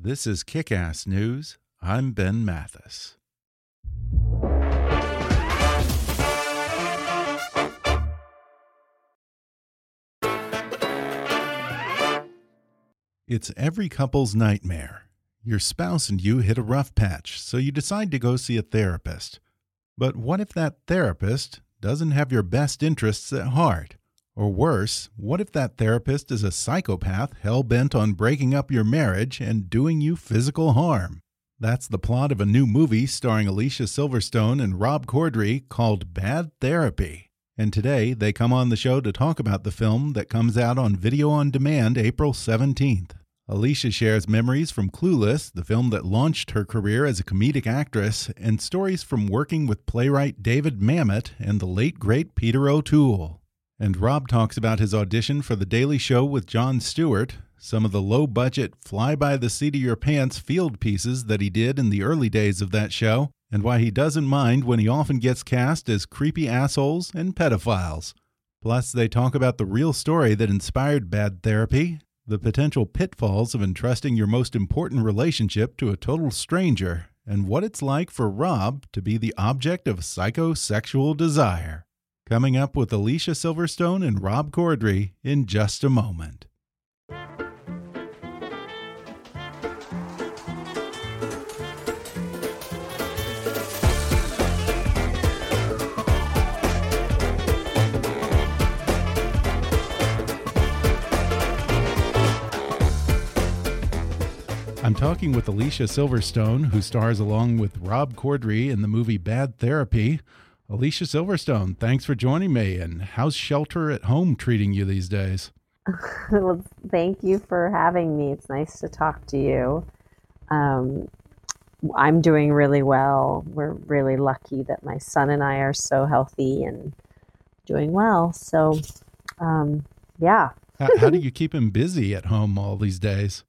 This is Kickass News. I'm Ben Mathis. It's every couple's nightmare. Your spouse and you hit a rough patch, so you decide to go see a therapist. But what if that therapist doesn't have your best interests at heart? Or worse, what if that therapist is a psychopath hell bent on breaking up your marriage and doing you physical harm? That's the plot of a new movie starring Alicia Silverstone and Rob Corddry called Bad Therapy. And today they come on the show to talk about the film that comes out on video on demand April 17th. Alicia shares memories from Clueless, the film that launched her career as a comedic actress, and stories from working with playwright David Mamet and the late great Peter O'Toole. And Rob talks about his audition for The Daily Show with Jon Stewart, some of the low budget, fly by the seat of your pants field pieces that he did in the early days of that show, and why he doesn't mind when he often gets cast as creepy assholes and pedophiles. Plus, they talk about the real story that inspired Bad Therapy the potential pitfalls of entrusting your most important relationship to a total stranger, and what it's like for Rob to be the object of psychosexual desire. Coming up with Alicia Silverstone and Rob Corddry in just a moment. I'm talking with Alicia Silverstone, who stars along with Rob Corddry in the movie Bad Therapy. Alicia Silverstone, thanks for joining me. And how's shelter at home treating you these days? well, thank you for having me. It's nice to talk to you. Um, I'm doing really well. We're really lucky that my son and I are so healthy and doing well. So, um, yeah. how, how do you keep him busy at home all these days?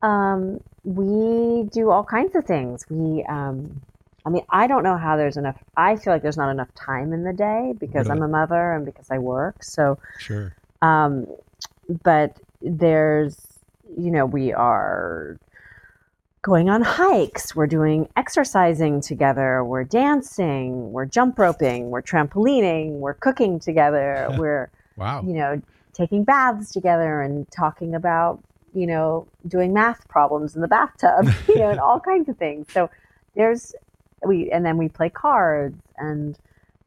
Um, we do all kinds of things. We, um, I mean, I don't know how there's enough. I feel like there's not enough time in the day because Really? I'm a mother and because I work. So, Sure. um, but there's, you know, we are going on hikes. We're doing exercising together. We're dancing. We're jump roping. We're trampolining. We're cooking together. we're Wow. you know, taking baths together and talking about, you know, doing math problems in the bathtub, you know, and all kinds of things. So there's we and then we play cards and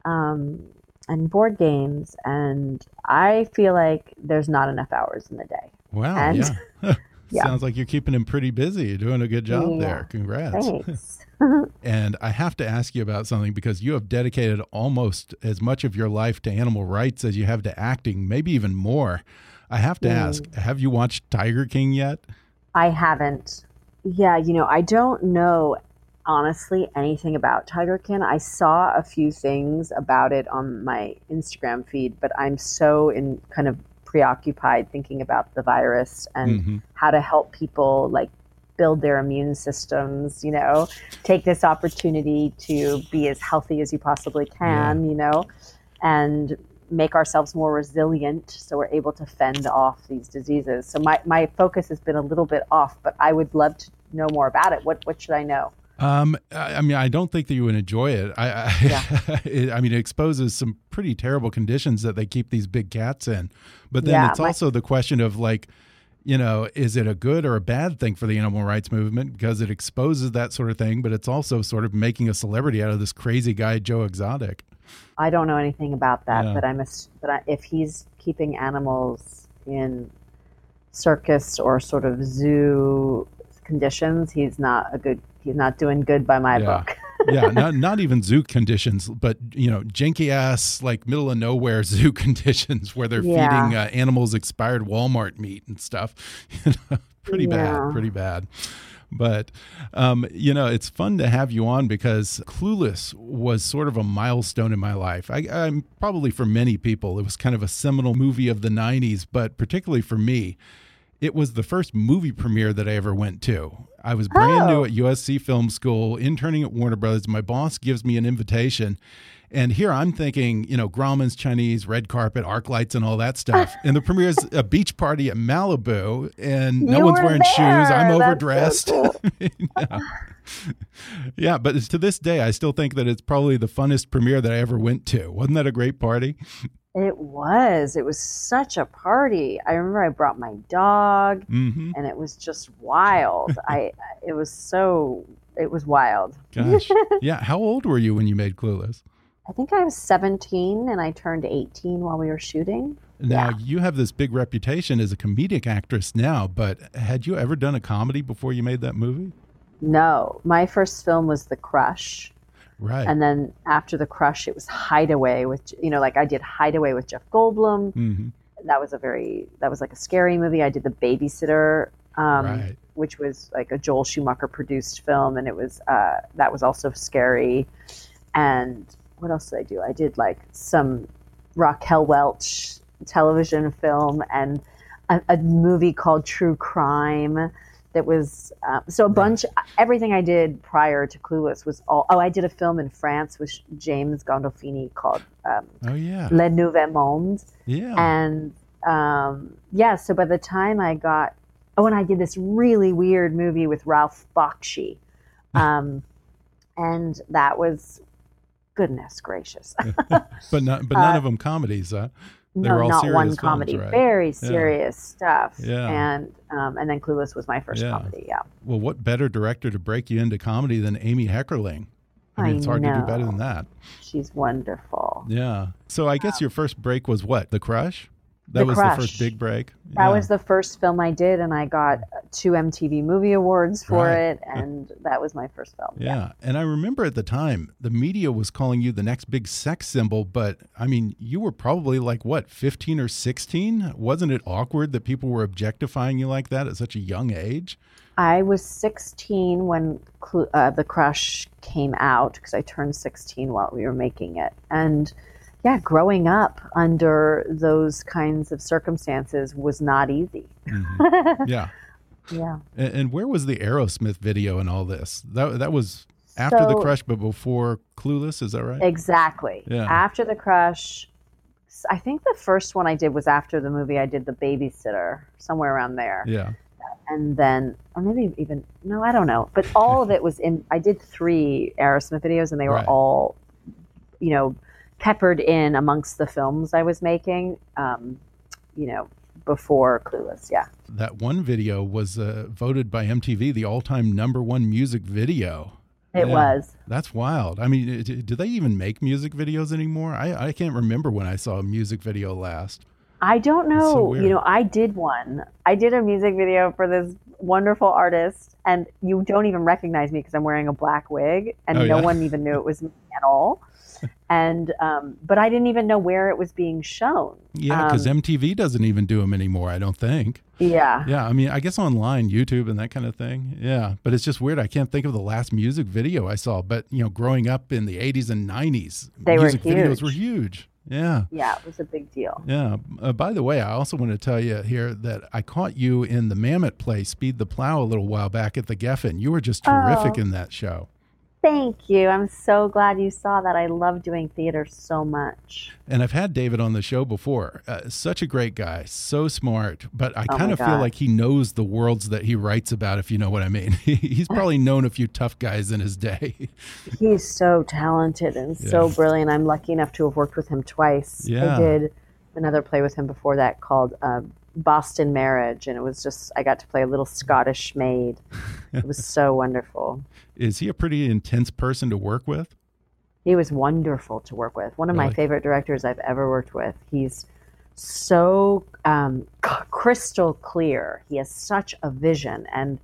um and board games and I feel like there's not enough hours in the day. Wow. And- yeah. Yeah. Sounds like you're keeping him pretty busy. You're doing a good job Yeah. there. Congrats. And I have to ask you about something because you have dedicated almost as much of your life to animal rights as you have to acting, maybe even more. I have to ask, Mm. have you watched Tiger King yet? I haven't. Yeah, you know, I don't know honestly anything about Tiger King. I saw a few things about it on my Instagram feed, but I'm so in kind of preoccupied thinking about the virus and Mhm. how to help people like build their immune systems, you know, take this opportunity to be as healthy as you possibly can, you know, and make ourselves more resilient so we're able to fend off these diseases. So my, my focus has been a little bit off, but I would love to know more about it. What what should I know? Um, I, I mean, I don't think that you would enjoy it. I, I, Yeah. it, I mean, it exposes some pretty terrible conditions that they keep these big cats in. But then Yeah, it's also the question of like, you know, is it a good or a bad thing for the animal rights movement because it exposes that sort of thing, but it's also sort of making a celebrity out of this crazy guy Joe Exotic. I don't know anything about that, Yeah. but I'm a, but I, if he's keeping animals in circus or sort of zoo conditions, he's not a good. He's not doing good by my Yeah. book. yeah, not not even zoo conditions, but you know, janky ass like middle of nowhere zoo conditions where they're Yeah. feeding uh, animals expired Walmart meat and stuff. You know, pretty Yeah. bad, pretty bad. But um, you know, it's fun to have you on because Clueless was sort of a milestone in my life. I, I'm probably for many people, it was kind of a seminal movie of the '90s, but particularly for me, it was the first movie premiere that I ever went to. I was brand new Oh. at USC Film School, interning at Warner Brothers. My boss gives me an invitation. And here I'm thinking, you know, Grauman's Chinese, red carpet, arc lights, and all that stuff. and the premiere's a beach party at Malibu, and no You one's wearing shoes. I'm overdressed. so cool. yeah. yeah, but to this day, I still think that it's probably the funnest premiere that I ever went to. Wasn't that a great party? It was. It was such a party. I remember I brought my dog, hmm and it was just wild. I. It was so. It was wild. Gosh. yeah. How old were you when you made Clueless? I think I was 17 and I turned 18 while we were shooting. Now, Yeah. you have this big reputation as a comedic actress now, but had you ever done a comedy before you made that movie? No, my first film was The Crush. Right. And then after The Crush, it was Hideaway with, you know, like I did Hideaway with Jeff Goldblum. hmm That was a very, that was like a scary movie. I did The Babysitter, um, Right. which was like a Joel Schumacher produced film. And it was, uh, that was also scary. And what else did I do? I did like some Raquel Welch television film and a, a movie called True Crime that was uh, so a bunch everything I did prior to Clueless was all oh I did a film in France with James Gandolfini called um, Oh, yeah. Le Nouveau Monde Yeah. and um, yeah so by the time I got oh and I did this really weird movie with Ralph Bakshi um, and that was goodness gracious but not, but none uh, of them comedies, huh? They were no, all not serious one films, comedy. right? Very serious stuff. Yeah. And um, and then Clueless was my first Yeah. comedy. Yeah. Well, what better director to break you into comedy than Amy Heckerling? I mean, I it's hard to do better than that. She's wonderful. Yeah. So I guess your first break was what? The Crush? That The was the first big break. That was the first film I did, and I got two MTV Movie Awards for Right. it, and that was my first film. Yeah. And I remember at the time, the media was calling you the next big sex symbol, but I mean, you were probably like, what, 15 or 16? Wasn't it awkward that people were objectifying you like that at such a young age? I was 16 when uh, The Crush came out because I turned 16 while we were making it. And yeah, growing up under those kinds of circumstances was not easy. Mm-hmm. Yeah. Yeah. And, and where was the Aerosmith video and all this? That, that was after the crush, but before Clueless, is that right? Exactly. Yeah. After the crush, I think the first one I did was after the movie. I did the babysitter somewhere around there, yeah. and then or maybe even no, I don't know. But all of it was in. I did three Aerosmith videos, and they were Right. all, you know, peppered in amongst the films I was making. Um, you know, before Clueless. Yeah. That one video was uh, voted by MTV the all time number one music video. It Yeah. was. That's wild. I mean, d- do they even make music videos anymore? I, I can't remember when I saw a music video last. I don't It's so know. you know, I did one. I did a music video for this wonderful artist, and you don't even recognize me because I'm wearing a black wig, and Oh, no yeah? one even knew it was me at all. And um, but I didn't even know where it was being shown. Yeah, because Um, MTV doesn't even do them anymore, I don't think. Yeah, Yeah, I mean, I guess online, YouTube and that kind of thing. Yeah, but it's just weird. I can't think of the last music video I saw. But, you know, growing up in the 80s and 90s, They were music videos were huge. Yeah. yeah, it was a big deal. Yeah. Uh, by the way, I also want to tell you here that I caught you in the Mamet play, Speed the Plow, a little while back at the Geffen. You were just terrific Oh. in that show. Thank you. I'm so glad you saw that. I love doing theater so much. And I've had David on the show before. Uh, such a great guy, so smart. But I Oh kind of feel like he knows the worlds that he writes about, if you know what I mean. He's probably known a few tough guys in his day. He's so talented and so brilliant. I'm lucky enough to have worked with him twice. Yeah. I did another play with him before that called uh, Boston Marriage, and it was just I got to play a little Scottish maid. It was so wonderful. Is he a pretty intense person to work with? He was wonderful to work with. One of my favorite directors I've ever worked with. He's so um, c- crystal clear. He has such a vision. And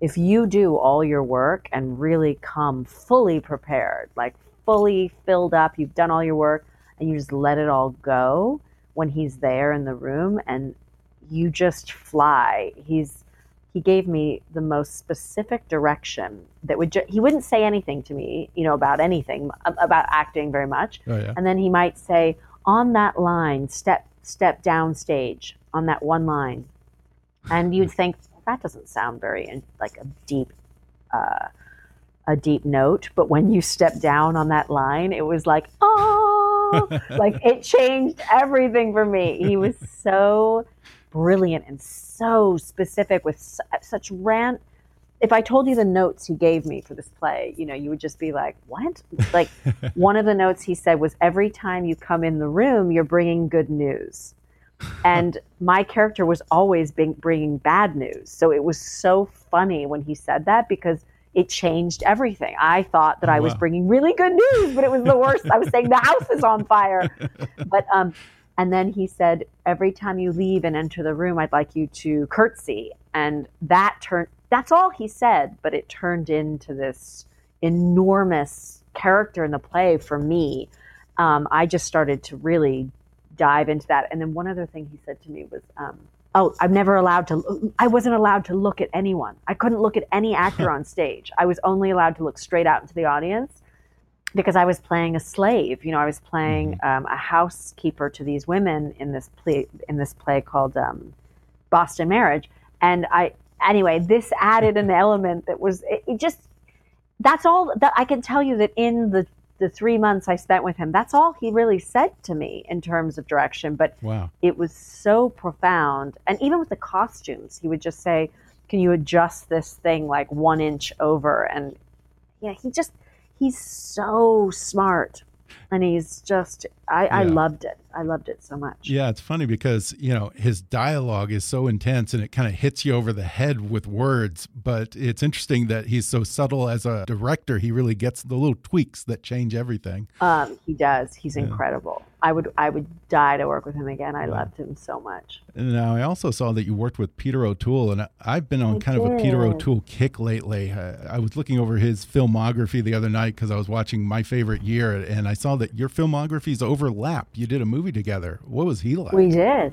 if you do all your work and really come fully prepared, like fully filled up, you've done all your work, and you just let it all go when he's there in the room and you just fly. He's he gave me the most specific direction that would ju- he wouldn't say anything to me you know about anything about acting very much Oh, yeah. and then he might say on that line step step down stage on that one line and you'd think that doesn't sound very like a deep uh, a deep note but when you step down on that line it was like oh like it changed everything for me. He was so brilliant and so specific with su- such rant. If i told you the notes he gave me for this play you know you would just be like what? Like one of the notes he said was every time you come in the room you're bringing good news. And my character was always being, bringing bad news. So it was so funny when he said that because it changed everything. I thought that Oh, i was wow. bringing really good news but it was the worst. I was saying the house is on fire. But um and then he said every time you leave and enter the room i'd like you to curtsy. And that turned that's all he said but it turned into this enormous character in the play for me. Um, i just started to really dive into that. And then one other thing he said to me was um, oh i'm never allowed to i wasn't allowed to look at anyone. I couldn't look at any actor on stage. I was only allowed to look straight out into the audience because I was playing a slave. You know, I was playing um, a housekeeper to these women in this play in this play called um, Boston Marriage, and I anyway this added an element that was it, it just that's all that I can tell you that in the the three months I spent with him, that's all he really said to me in terms of direction. But Wow. it was so profound. And even with the costumes, he would just say, Can you adjust this thing like one inch over? And yeah, he just, he's so smart. And he's just, I, I loved it. I loved it so much. Yeah, it's funny because, you know, his dialogue is so intense and it kind of hits you over the head with words. But it's interesting that he's so subtle as a director. He really gets the little tweaks that change everything. Um, he does. He's Yeah. incredible. I would, I would die to work with him again. I Yeah. loved him so much. Now I also saw that you worked with Peter O'Toole, and I- I've been on I kind of a Peter. O'Toole kick lately. Uh, I was looking over his filmography the other night because I was watching My Favorite Year, and I saw that your filmographies overlap. You did a movie together. What was he like? We did.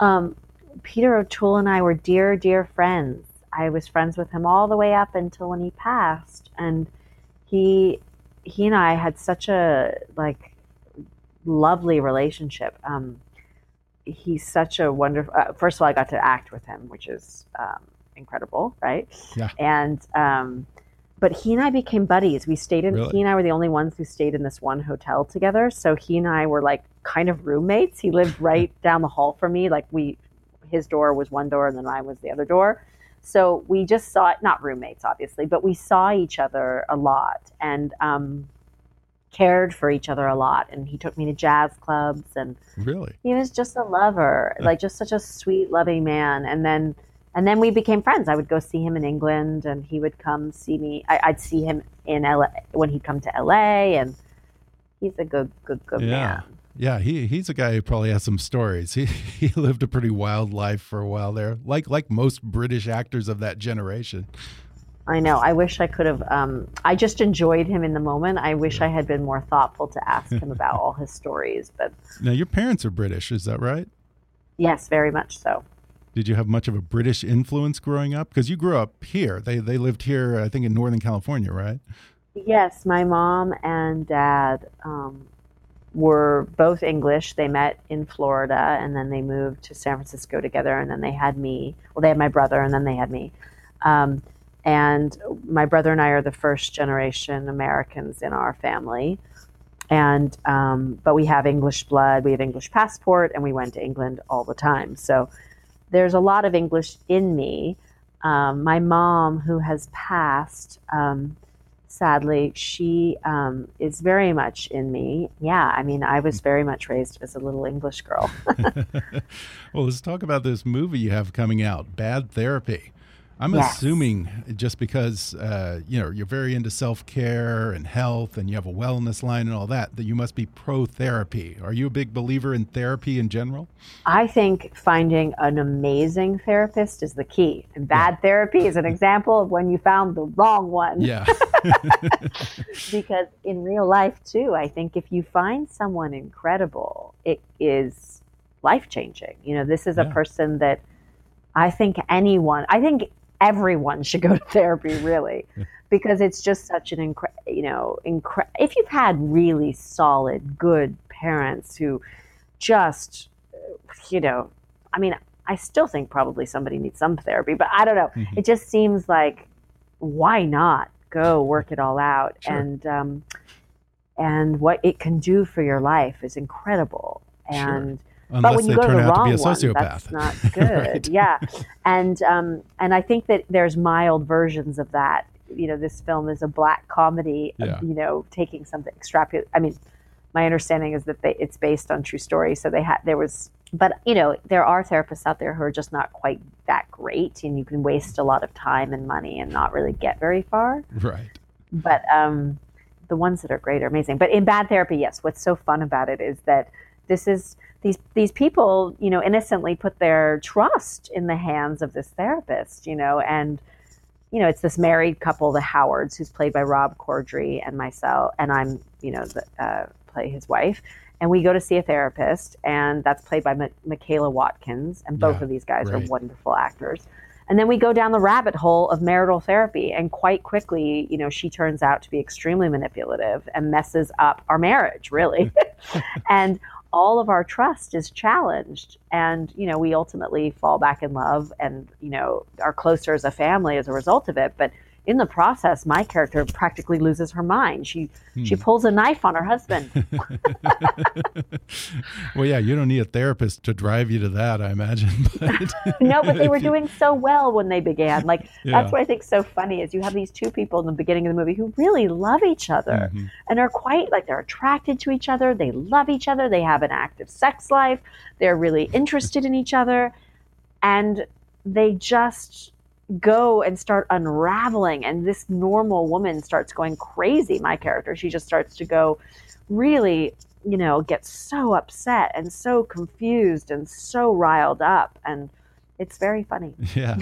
Um, Peter O'Toole and I were dear, dear friends. I was friends with him all the way up until when he passed, and he he and I had such a like lovely relationship. Um, he's such a wonderful. Uh, first of all, I got to act with him, which is um, incredible, right? Yeah. And um, but he and I became buddies. We stayed in. Really? He and I were the only ones who stayed in this one hotel together. So he and I were like kind of roommates. He lived right down the hall from me. Like we, his door was one door, and then mine was the other door. So we just saw it. Not roommates, obviously, but we saw each other a lot and um, cared for each other a lot. And he took me to jazz clubs and Really? he was just a lover like just such a sweet loving man and then and then we became friends i would go see him in england and he would come see me I, i'd see him in la when he'd come to la and he's a good good good Yeah. man Yeah, he he's a guy who probably has some stories. He he lived a pretty wild life for a while there, like like most British actors of that generation. i know i wish i could have um, i just enjoyed him in the moment i wish i had been more thoughtful to ask him about all his stories but Now your parents are British, is that right? yes very much so Did you have much of a British influence growing up? Because you grew up here. They they lived here, I think, in Northern California, right? Yes, my mom and dad um, were both English. They met in Florida and then they moved to San Francisco together and then they had me. Well, they had my brother and then they had me. Um, and my brother and I are the first generation Americans in our family. And um, but we have English blood, we have English passport, and we went to England all the time. So there's a lot of English in me. Um, my mom, who has passed, um, sadly, she um, is very much in me. Yeah, I mean, I was very much raised as a little English girl. well, let's talk about this movie you have coming out, Bad Therapy. I'm yes. assuming just because uh, you know you're very into self care and health, and you have a wellness line and all that, that you must be pro therapy. Are you a big believer in therapy in general? I think finding an amazing therapist is the key, and bad yeah. therapy is an example of when you found the wrong one. Yeah. because in real life too, I think if you find someone incredible, it is life changing. You know, this is yeah. a person that. I think anyone, I think everyone should go to therapy really because it's just such an incre- you know incre- if you've had really solid good parents who just you know i mean i still think probably somebody needs some therapy but i don't know. Mm-hmm. it just seems like why not go work it all out? Sure. and um, and what it can do for your life is incredible. And sure Unless but when you go to the wrong to one, that's not good. right. Yeah, and um, and I think that there's mild versions of that. You know, this film is a black comedy. Yeah. You know, taking something extrapolate. I mean, my understanding is that they, it's based on true story. So they had there was, but you know, there are therapists out there who are just not quite that great, and you can waste a lot of time and money and not really get very far. Right. But um, the ones that are great are amazing. But in bad therapy, yes, what's so fun about it is that this is these these people, you know, innocently put their trust in the hands of this therapist, you know, and you know, it's this married couple, the Howards, who's played by Rob Corddry and myself, and I'm, you know, the, uh, play his wife. And we go to see a therapist, and that's played by M- Michaela Watkins, and both yeah, of these guys right. are wonderful actors. And then we go down the rabbit hole of marital therapy, and quite quickly, you know, she turns out to be extremely manipulative and messes up our marriage, really. and all of our trust is challenged and you know we ultimately fall back in love and you know are closer as a family as a result of it. But in the process, my character practically loses her mind. She hmm. she pulls a knife on her husband. well, yeah, you don't need a therapist to drive you to that, I imagine. But no, but they were doing so well when they began. Like yeah. that's what I think so funny is you have these two people in the beginning of the movie who really love each other mm -hmm. and are quite like they're attracted to each other. They love each other. They have an active sex life. They're really interested in each other, and they just go and start unraveling and this normal woman starts going crazy my character she just starts to go really you know get so upset and so confused and so riled up and it's very funny. Yeah.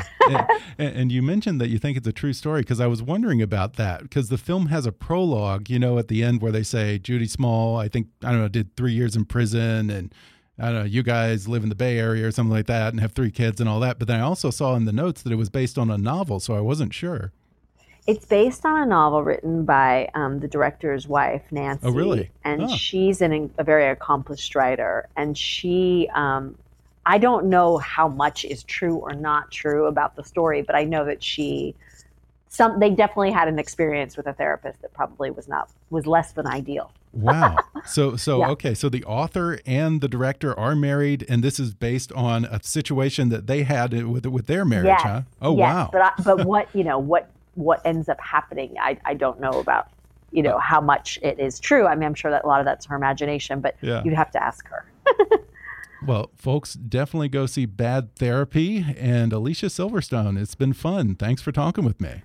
and, and, you mentioned that you think it's a true story because I was wondering about that because the film has a prologue, you know, at the end where they say Judy Small, I think, I don't know, did three years in prison and I don't know, you guys live in the Bay Area or something like that and have three kids and all that. But then I also saw in the notes that it was based on a novel, so I wasn't sure. It's based on a novel written by um, the director's wife, Nancy. Oh, really? And she's an, a very accomplished writer. And she, um, I don't know how much is true or not true about the story, but I know that she, some, they definitely had an experience with a therapist that probably was not, was less than ideal. Wow. So so yeah. okay, so the author and the director are married and this is based on a situation that they had with with their marriage, yes. huh? Oh yes. wow. But I, but what, you know, what what ends up happening, I I don't know about you know how much it is true. I mean, I'm sure that a lot of that's her imagination, but yeah. you'd have to ask her. well, folks, definitely go see Bad Therapy and Alicia Silverstone. It's been fun. Thanks for talking with me.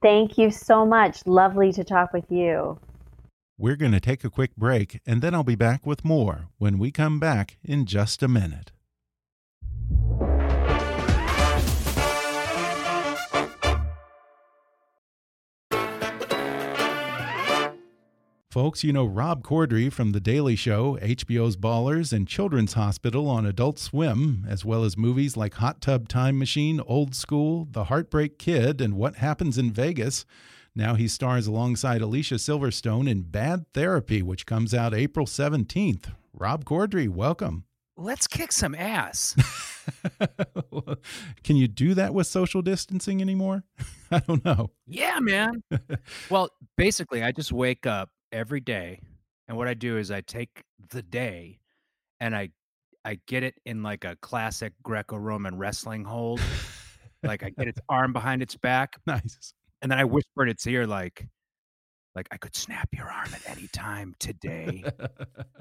Thank you so much. Lovely to talk with you. We're going to take a quick break, and then I'll be back with more when we come back in just a minute. Folks, you know Rob Corddry from The Daily Show, HBO's Ballers, and Children's Hospital on Adult Swim, as well as movies like Hot Tub Time Machine, Old School, The Heartbreak Kid, and What Happens in Vegas. Now he stars alongside Alicia Silverstone in Bad Therapy, which comes out April 17th. Rob Corddry, welcome. Let's kick some ass. Can you do that with social distancing anymore? I don't know. Yeah, man. well, basically, I just wake up every day, and what I do is I take the day, and I I get it in like a classic Greco-Roman wrestling hold. like I get its arm behind its back, Nice. And then I whisper in its ear like, like I could snap your arm at any time today.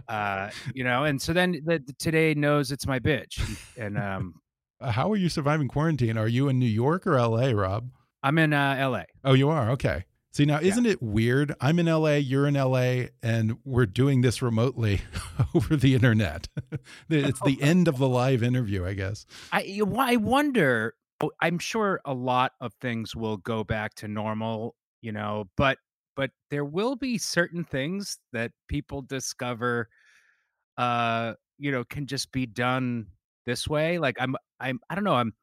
uh, you know, and so then the, the today knows it's my bitch, and um, Uh, How are you surviving quarantine? Are you in New York or LA, Rob? I'm in uh, L.A. Oh, you are? Okay. See, now, isn't it weird? I'm in LA, you're in LA, and we're doing this remotely over the internet. it's the end of the live interview, I guess. I I wonder. Oh, I'm sure a lot of things will go back to normal, you know, but but there will be certain things that people discover, uh, you know, can just be done this way. Like I'm I'm I don't know. I'm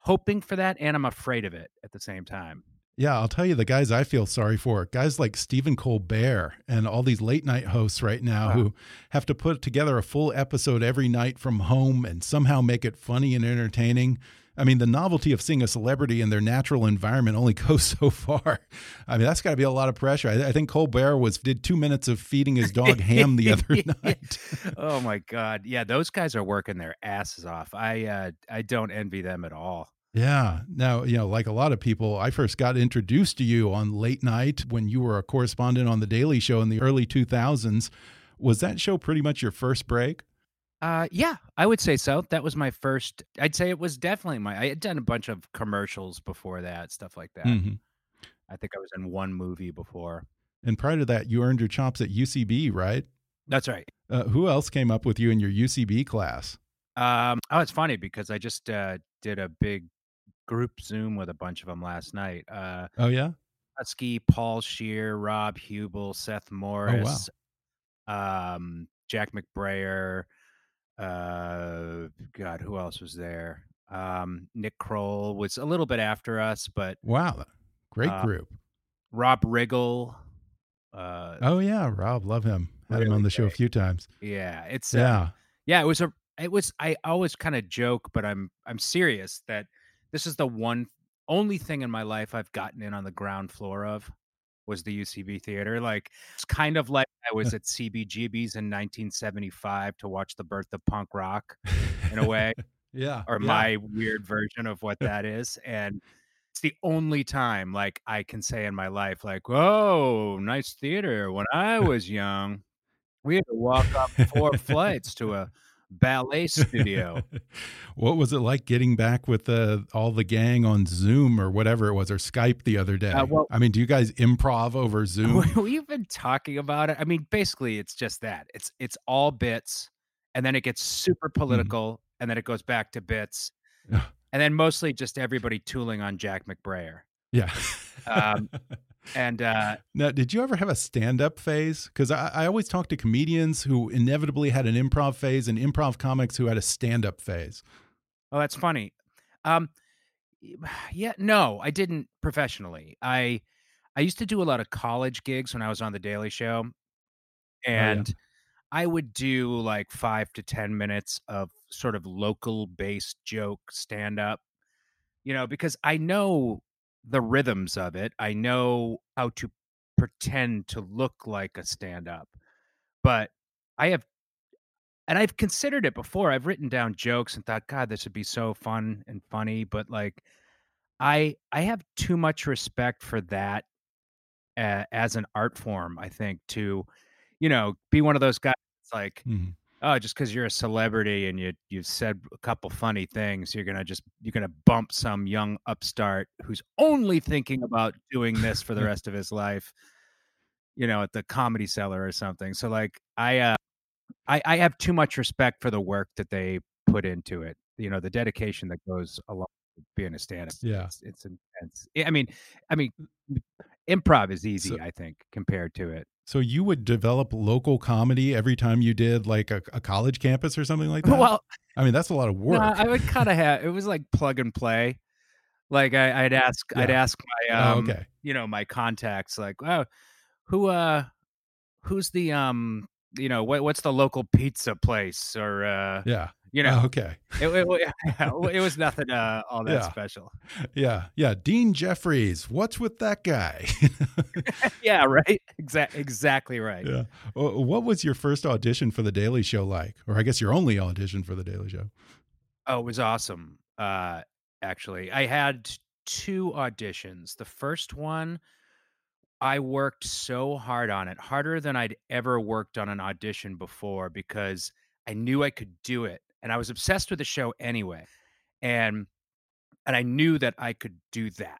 hoping for that, and I'm afraid of it at the same time. Yeah, I'll tell you the guys I feel sorry for. Guys like Stephen Colbert and all these late night hosts right now Wow. who have to put together a full episode every night from home and somehow make it funny and entertaining. I mean, the novelty of seeing a celebrity in their natural environment only goes so far. I mean, that's got to be a lot of pressure. I, I think Colbert was did two minutes of feeding his dog ham the other night. oh my god, yeah, those guys are working their asses off. I uh, I don't envy them at all. Yeah. Now, you know, like a lot of people, I first got introduced to you on late night when you were a correspondent on The Daily Show in the early 2000s. Was that show pretty much your first break? Uh, yeah, I would say so. That was my first. I'd say it was definitely my. I had done a bunch of commercials before that, stuff like that. Mhm. I think I was in one movie before. And prior to that, you earned your chops at UCB, right? That's right. Uh, who else came up with you in your UCB class? Um, oh, it's funny because I just uh, did a big group Zoom with a bunch of them last night. Uh, Oh, yeah? Huskey, Paul Scheer, Rob Huebel, Seth Morris, um, Jack McBrayer. Uh, God, who else was there? Um, Nick Kroll was a little bit after us, but Wow. Great Uh, group. Rob Riggle. Uh, Oh, yeah. Rob, love him. Had him on really the show a few times. yeah, it's uh, Yeah. yeah. It was a. It was. I always kind of joke, but I'm I'm serious that this is the one only thing in my life I've gotten in on the ground floor of was the UCB theater. Like it's kind of like I was at CBGB's in 1975 to watch the birth of punk rock in a way. Yeah. or yeah. my weird version of what that is and it's the only time like i can say in my life like oh nice theater when i was young we had to walk up four flights to a ballet studio what was it like getting back with the all the gang on Zoom or whatever it was or Skype the other day? Uh, well- I mean, do you guys improv over Zoom? We- we've been talking about it i mean basically it's just that it's it's all bits and then it gets super political and then it goes back to bits and then mostly just everybody tooling on jack mcbrayer yeah. Um, and uh Now, did you ever have a stand up phase? Because I, I always talk to comedians who inevitably had an improv phase and improv comics who had a stand up phase. Oh, that's funny. Um, yeah, no, I didn't professionally. I I used to do a lot of college gigs when I was on the Daily Show, and I would do like five to ten minutes of sort of local based joke stand up. You know, because I know the rhythms of it. I know how to pretend to look like a stand up, but I have and I've considered it before. I've written down jokes and thought, God, this would be so fun and funny. But like, I I have too much respect for that uh, as an art form. I think to, you know, be one of those guys. It's like, Mhm. Oh, just because you're a celebrity and you you've said a couple funny things, you're gonna just you're gonna bump some young upstart who's only thinking about doing this for the rest of his life. You know, at the comedy cellar or something. So like, I uh, I, I have too much respect for the work that they put into it. You know, the dedication that goes along with being a stand-up. Yeah. It's, it's intense. I- mean, I mean, improv is easy, So- I think, compared to it. So you would develop local comedy every time you did like a, a college campus or something like that? Well, I mean, that's a lot of work. no, I would kind of have. It was like plug and play. Like I, I'd ask, I'd ask my, Oh, um, okay. you know, my contacts, like, oh, who, uh, who's the, um, you know, what, what's the local pizza place or, uh, Yeah. You know, Oh, okay. it, it, it was nothing uh, all that Yeah. special. Yeah. Yeah. Dean Jeffries. What's with that guy? Yeah, right. Exactly. Exactly right. yeah. What was your first audition for The Daily Show like? Or I guess your only audition for The Daily Show? Oh, it was awesome. Uh, actually, I had two auditions. The first one, I worked so hard on it, harder than I'd ever worked on an audition before because I knew I could do it, and I was obsessed with the show anyway, and and I knew that I could do that.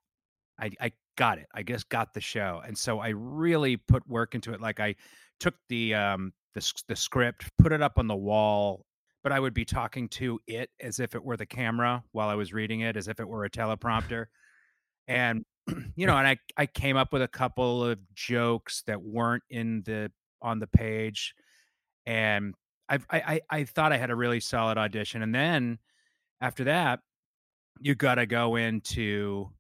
I I got it. I just got the show, and so I really put work into it. Like I took the um the the script, put it up on the wall, but I would be talking to it as if it were the camera while I was reading it, as if it were a teleprompter, and you know, and I I came up with a couple of jokes that weren't in the on the page, and I I I I thought I had a really solid audition, and then after that, you got to go into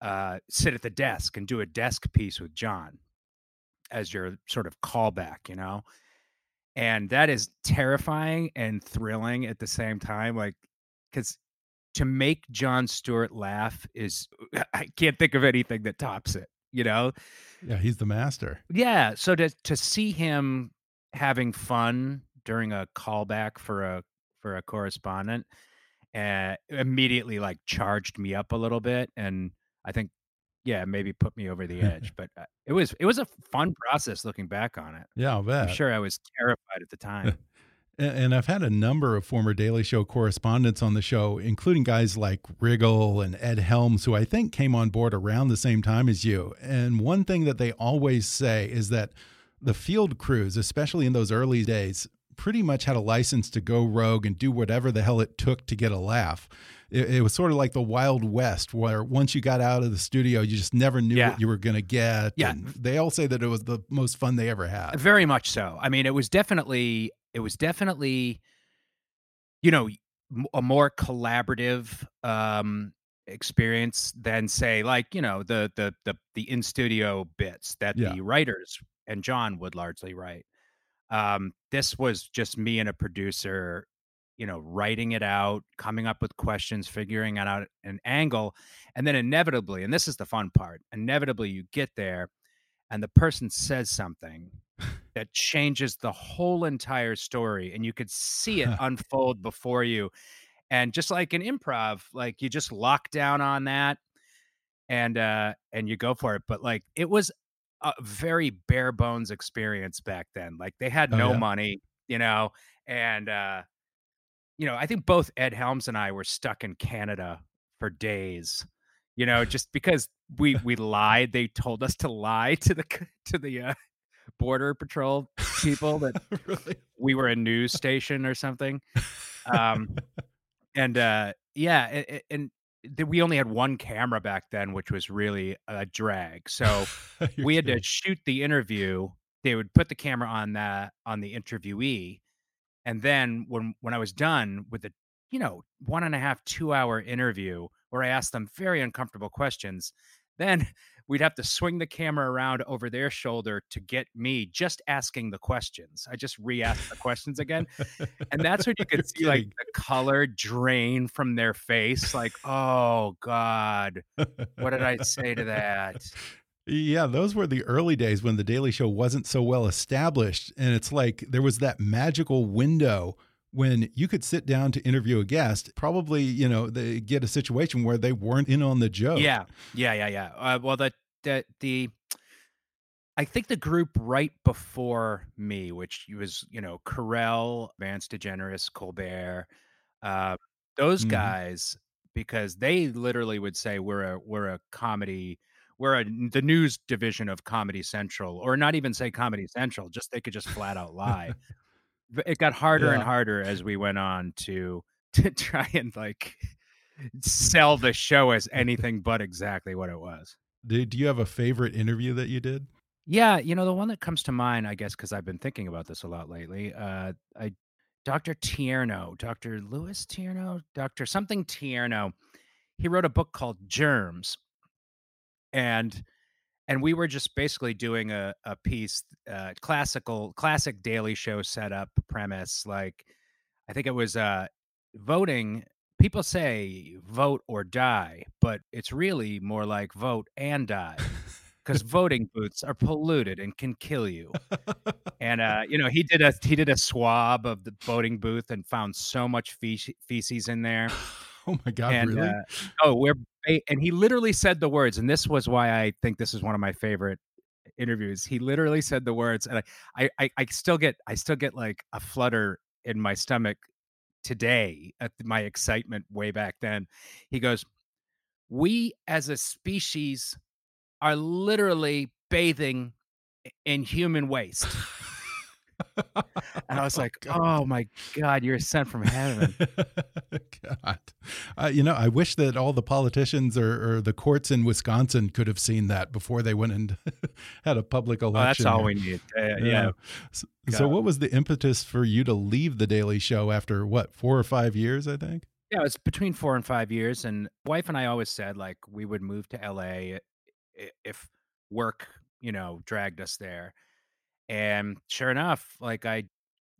uh, sit at the desk and do a desk piece with Jon as your sort of callback, you know? And that is terrifying and thrilling at the same time. Like, because to make Jon Stewart laugh is, I can't think of anything that tops it, you know? Yeah. He's the master. Yeah. So to, to see him having fun during a callback for a, for a correspondent, uh, immediately like charged me up a little bit. And I think yeah, maybe put me over the edge. But uh, it was it was a fun process looking back on it. Yeah. I'll bet. I'm sure I was terrified at the time. And and I've had a number of former Daily Show correspondents on the show, including guys like Riggle and Ed Helms, who I think came on board around the same time as you. And one thing that they always say is that the field crews, especially in those early days, pretty much had a license to go rogue and do whatever the hell it took to get a laugh. It, it was sort of like the Wild West, where once you got out of the studio, you just never knew Yeah. what you were going to get. Yeah. And they all say that it was the most fun they ever had. Very much so. I mean, it was definitely it was definitely you know a more collaborative um experience than say like you know the the the, the in studio bits that Yeah. the writers and Jon would largely write. Um this was just me and a producer you know writing it out coming up with questions figuring out an angle and then inevitably and this is the fun part inevitably you get there and the person says something that changes the whole entire story and you could see it unfold before you and just like an improv like you just lock down on that and uh and you go for it but like it was a very bare bones experience back then like they had Oh, no yeah? money you know and uh you know i think both ed helms and i were stuck in canada for days you know just because we we lied they told us to lie to the to the uh, border patrol people that really? we were a news station or something um and uh yeah and, th- we only had one camera back then which was really a drag. So we had to shoot the interview they would put the camera on that on the interviewee and then when when i was done with the you know one and a half two hour interview where i asked them very uncomfortable questions then we'd have to swing the camera around over their shoulder to get me just asking the questions i just re-asked the questions again and that's when you could see like the color drain from their face like oh god what did i say to that Yeah, those were the early days when the Daily Show wasn't so well established. And it's like there was that magical window when you could sit down to interview a guest, probably, you know, they get a situation where they weren't in on the joke. Yeah, yeah, yeah, yeah. Uh, well, the the the I think the group right before me, which was you know Carell, Vance DeGeneres, Colbert, uh, those Mhm. guys, because they literally would say we're a we're a comedy. We're a, the news division of Comedy Central, or not even say Comedy Central. Just they could just flat out lie. It got harder and harder as we went on to to try and like sell the show as anything but exactly what it was. Do, do you have a favorite interview that you did? Yeah, you know the one that comes to mind, I guess, because I've been thinking about this a lot lately. Uh, I, Dr. Tierno, Dr. Louis Tierno, Dr. something Tierno, he wrote a book called Germs, and and we were just basically doing a a piece, uh, classical classic Daily Show setup premise, like I think it was uh voting people say vote or die, but it's really more like vote and die because voting booths are polluted and can kill you. And uh, you know, he did a he did a swab of the voting booth and found so much feces in there. Oh my god! And, really? Uh, oh, we're and he literally said the words, and this was why I think this is one of my favorite interviews. He literally said the words, and I, I, I still get, I still get like a flutter in my stomach today at my excitement way back then. He goes, "We as a species are literally bathing in human waste." and I was oh, like, God. "Oh my God, you're sent from heaven." God, uh, you know, I wish that all the politicians or, or, the courts in Wisconsin could have seen that before they went and had a public election. Oh, that's all we need. Uh, yeah. yeah. So, so, what was the impetus for you to leave the Daily Show after what four or five years? I think. Yeah, it was between four and five years, and wife and I always said like we would move to LA if work, you know, dragged us there and sure enough, like I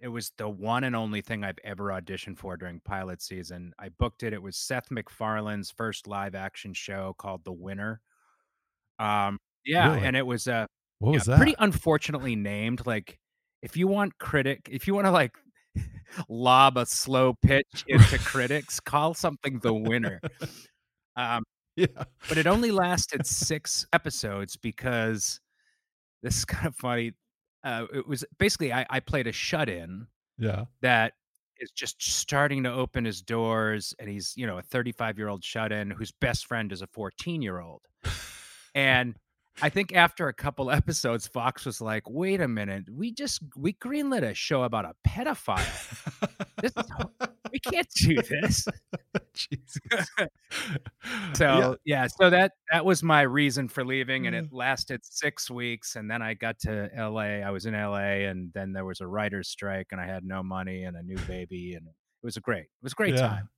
it was the one and only thing I've ever auditioned for during pilot season. I booked it. It was Seth MacFarlane's first live action show called The Winner. Um yeah, really? and it was uh what was yeah, that? pretty unfortunately named. Like if you want critic, if you want to like lob a slow pitch into critics, call something The Winner. Um yeah. But it only lasted 6 episodes because this is kind of funny uh, it was basically I, I played a shut in. Yeah. That is just starting to open his doors, and he's you know a 35 year old shut in whose best friend is a 14 year old, and I think after a couple episodes, Fox was like, "Wait a minute, we just we greenlit a show about a pedophile. this we can't do this." so yeah. yeah. so that that was my reason for leaving, and it mm. lasted six weeks, and then I got to L.A. I was in L.A., and then there was a writers' strike, and I had no money and a new baby, and it was a great, it was a great yeah. time.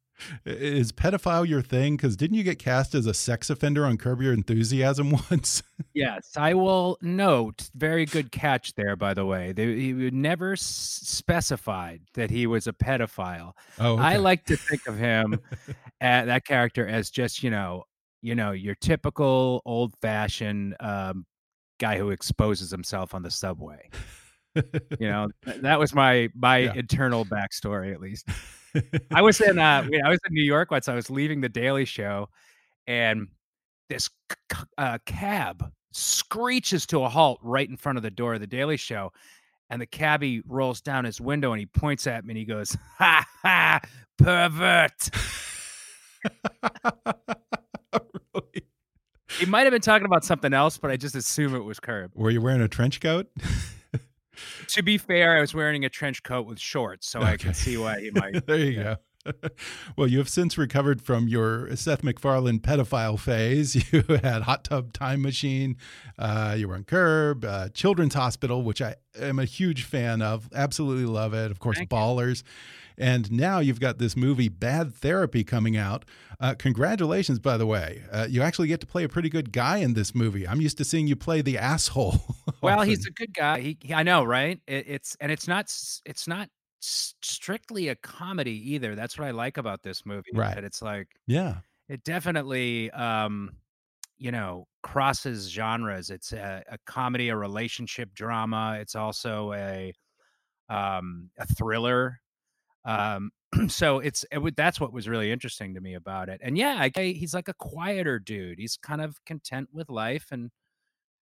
Is pedophile your thing? Because didn't you get cast as a sex offender on Curb Your Enthusiasm once? yes, I will note. Very good catch there, by the way. They, he never specified that he was a pedophile. Oh, okay. I like to think of him, at, that character, as just you know, you know, your typical old fashioned um, guy who exposes himself on the subway. You know, that was my my yeah. internal backstory, at least. I was in uh, I was in New York once. I was leaving the Daily Show, and this uh, cab screeches to a halt right in front of the door of the Daily Show, and the cabbie rolls down his window and he points at me and he goes, "Ha ha, pervert." really? He might have been talking about something else, but I just assume it was Curb. Were you wearing a trench coat? To be fair, I was wearing a trench coat with shorts, so okay. I can see why he might. there you yeah. go. well, you have since recovered from your Seth MacFarlane pedophile phase. You had Hot Tub Time Machine. Uh, you were on Curb, uh, Children's Hospital, which I am a huge fan of. Absolutely love it. Of course, Thank Ballers. You. And now you've got this movie, Bad Therapy, coming out. Uh, congratulations, by the way. Uh, you actually get to play a pretty good guy in this movie. I'm used to seeing you play the asshole. well, he's a good guy. He, he, I know, right? It, it's and it's not it's not strictly a comedy either. That's what I like about this movie. Right. That it's like yeah, it definitely um you know crosses genres. It's a, a comedy, a relationship drama. It's also a um a thriller um, so it's it that's what was really interesting to me about it. And yeah, I, he's like a quieter dude. He's kind of content with life, and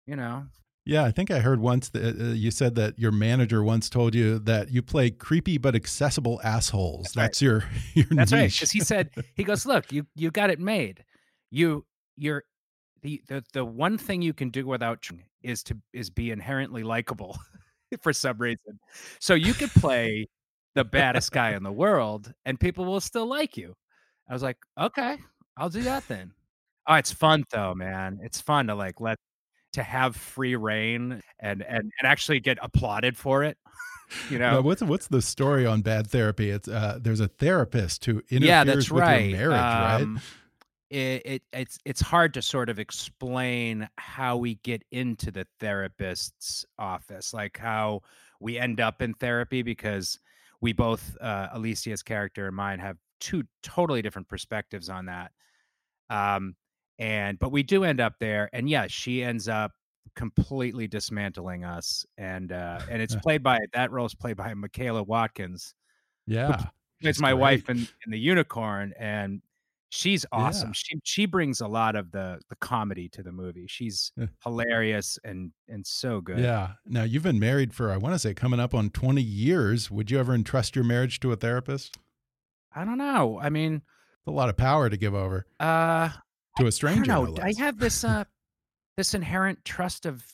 you know. Yeah, I think I heard once that uh, you said that your manager once told you that you play creepy but accessible assholes. That's, that's right. your your That's niche. right. Because he said he goes, look, you you got it made. You you're the the the one thing you can do without is to is be inherently likable for some reason. So you could play the baddest guy in the world and people will still like you. I was like, okay, I'll do that then. Oh, it's fun though, man. It's fun to like let to have free reign and and and actually get applauded for it. You know, now, what's what's the story on bad therapy? It's uh, there's a therapist who interferes yeah, that's with right. your marriage, um, right? It, it it's it's hard to sort of explain how we get into the therapist's office, like how we end up in therapy because we both uh, Alicia's character and mine have two totally different perspectives on that. Um, and but we do end up there, and yeah, she ends up completely dismantling us, and uh, and it's played by that role is played by Michaela Watkins. Yeah, it's my great. wife in, in the Unicorn, and she's awesome. Yeah. She she brings a lot of the the comedy to the movie. She's hilarious and and so good. Yeah. Now you've been married for I want to say coming up on 20 years. Would you ever entrust your marriage to a therapist? I don't know. I mean, a lot of power to give over. Uh to a stranger. I, don't. I have this uh this inherent trust of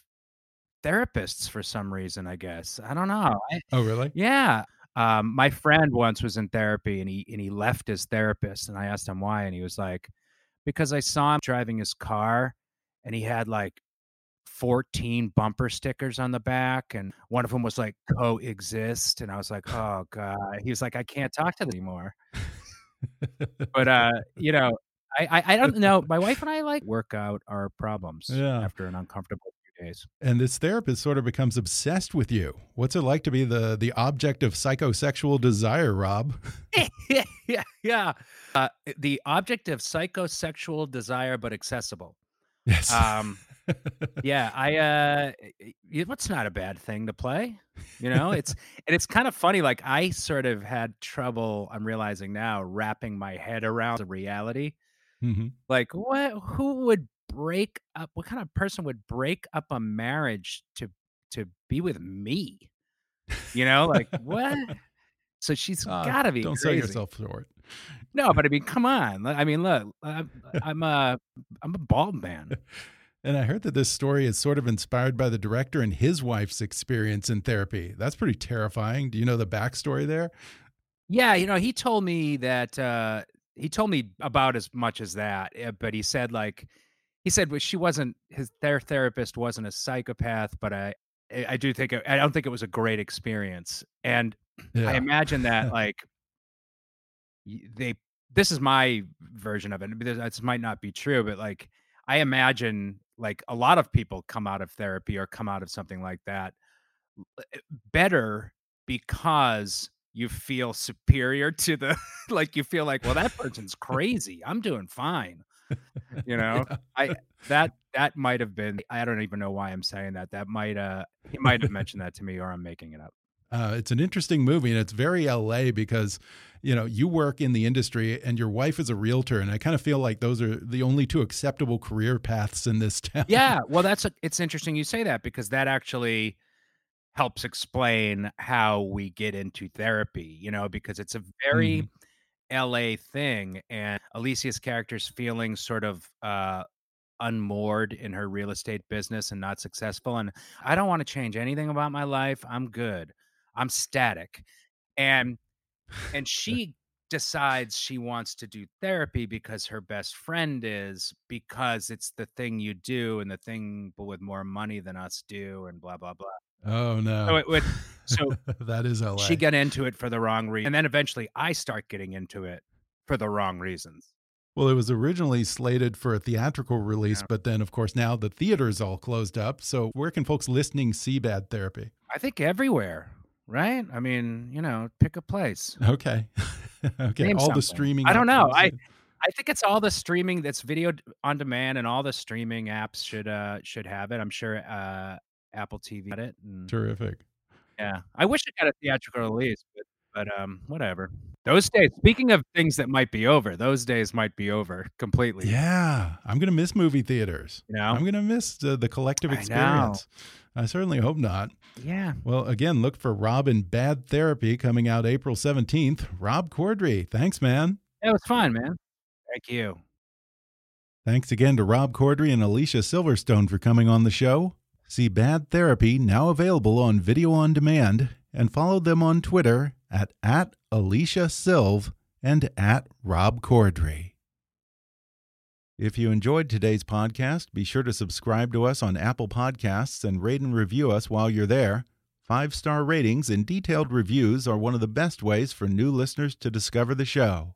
therapists for some reason, I guess. I don't know. I, oh, really? Yeah. Um, my friend once was in therapy and he and he left his therapist and I asked him why and he was like, because I saw him driving his car and he had like 14 bumper stickers on the back and one of them was like coexist and I was like, oh god. He was like, I can't talk to them anymore. but uh, you know, I, I, I don't know. My wife and I like work out our problems yeah. after an uncomfortable days. And this therapist sort of becomes obsessed with you. What's it like to be the the object of psychosexual desire, Rob? yeah, yeah, yeah. Uh, the object of psychosexual desire, but accessible. Yes. Um, yeah, I. uh What's not a bad thing to play, you know? It's and it's kind of funny. Like I sort of had trouble. I'm realizing now wrapping my head around the reality. Mm -hmm. Like what? Who would break up what kind of person would break up a marriage to to be with me? You know, like what? So she's uh, got to be. Don't crazy. sell yourself short. No, but I mean, come on. I mean, look, I'm, I'm a I'm a bald man. And I heard that this story is sort of inspired by the director and his wife's experience in therapy. That's pretty terrifying. Do you know the backstory there? Yeah, you know, he told me that uh, he told me about as much as that, eh, but he said like he said well, she wasn't his their therapist wasn't a psychopath, but I I do think I don't think it was a great experience, and yeah. I imagine that like they this is my version of it. This might not be true, but like I imagine like a lot of people come out of therapy or come out of something like that eh, better because you feel superior to the like you feel like well that person's crazy i'm doing fine you know yeah. i that that might have been i don't even know why i'm saying that that might uh he might have mentioned that to me or i'm making it up uh, it's an interesting movie and it's very LA because you know you work in the industry and your wife is a realtor and I kind of feel like those are the only two acceptable career paths in this town. Yeah, well that's a, it's interesting you say that because that actually helps explain how we get into therapy, you know, because it's a very mm. LA thing and Alicia's character's feeling sort of uh unmoored in her real estate business and not successful and I don't want to change anything about my life. I'm good. I'm static. And and she decides she wants to do therapy because her best friend is because it's the thing you do and the thing with more money than us do and blah blah blah. Oh no. So it would so that is LA. She got into it for the wrong reason. And then eventually I start getting into it for the wrong reasons. Well, it was originally slated for a theatrical release, yeah. but then, of course, now the theater's all closed up. So, where can folks listening see Bad Therapy? I think everywhere right? I mean, you know, pick a place. Okay. okay. Name all something. the streaming. I don't know. I I think it's all the streaming that's video on demand, and all the streaming apps should uh should have it. I'm sure uh Apple TV got it. And, Terrific. Yeah, I wish it got a theatrical release, but but um whatever. Those days. Speaking of things that might be over, those days might be over completely. Yeah, I'm gonna miss movie theaters. You know? I'm gonna miss the, the collective experience. I, I certainly hope not. Yeah. Well, again, look for Rob in Bad Therapy coming out April 17th. Rob Corddry, thanks, man. It was fun, man. Thank you. Thanks again to Rob Corddry and Alicia Silverstone for coming on the show. See Bad Therapy now available on video on demand and follow them on Twitter at, at Alicia Silv and at Rob Corddry. If you enjoyed today's podcast, be sure to subscribe to us on Apple Podcasts and rate and review us while you're there. Five star ratings and detailed reviews are one of the best ways for new listeners to discover the show.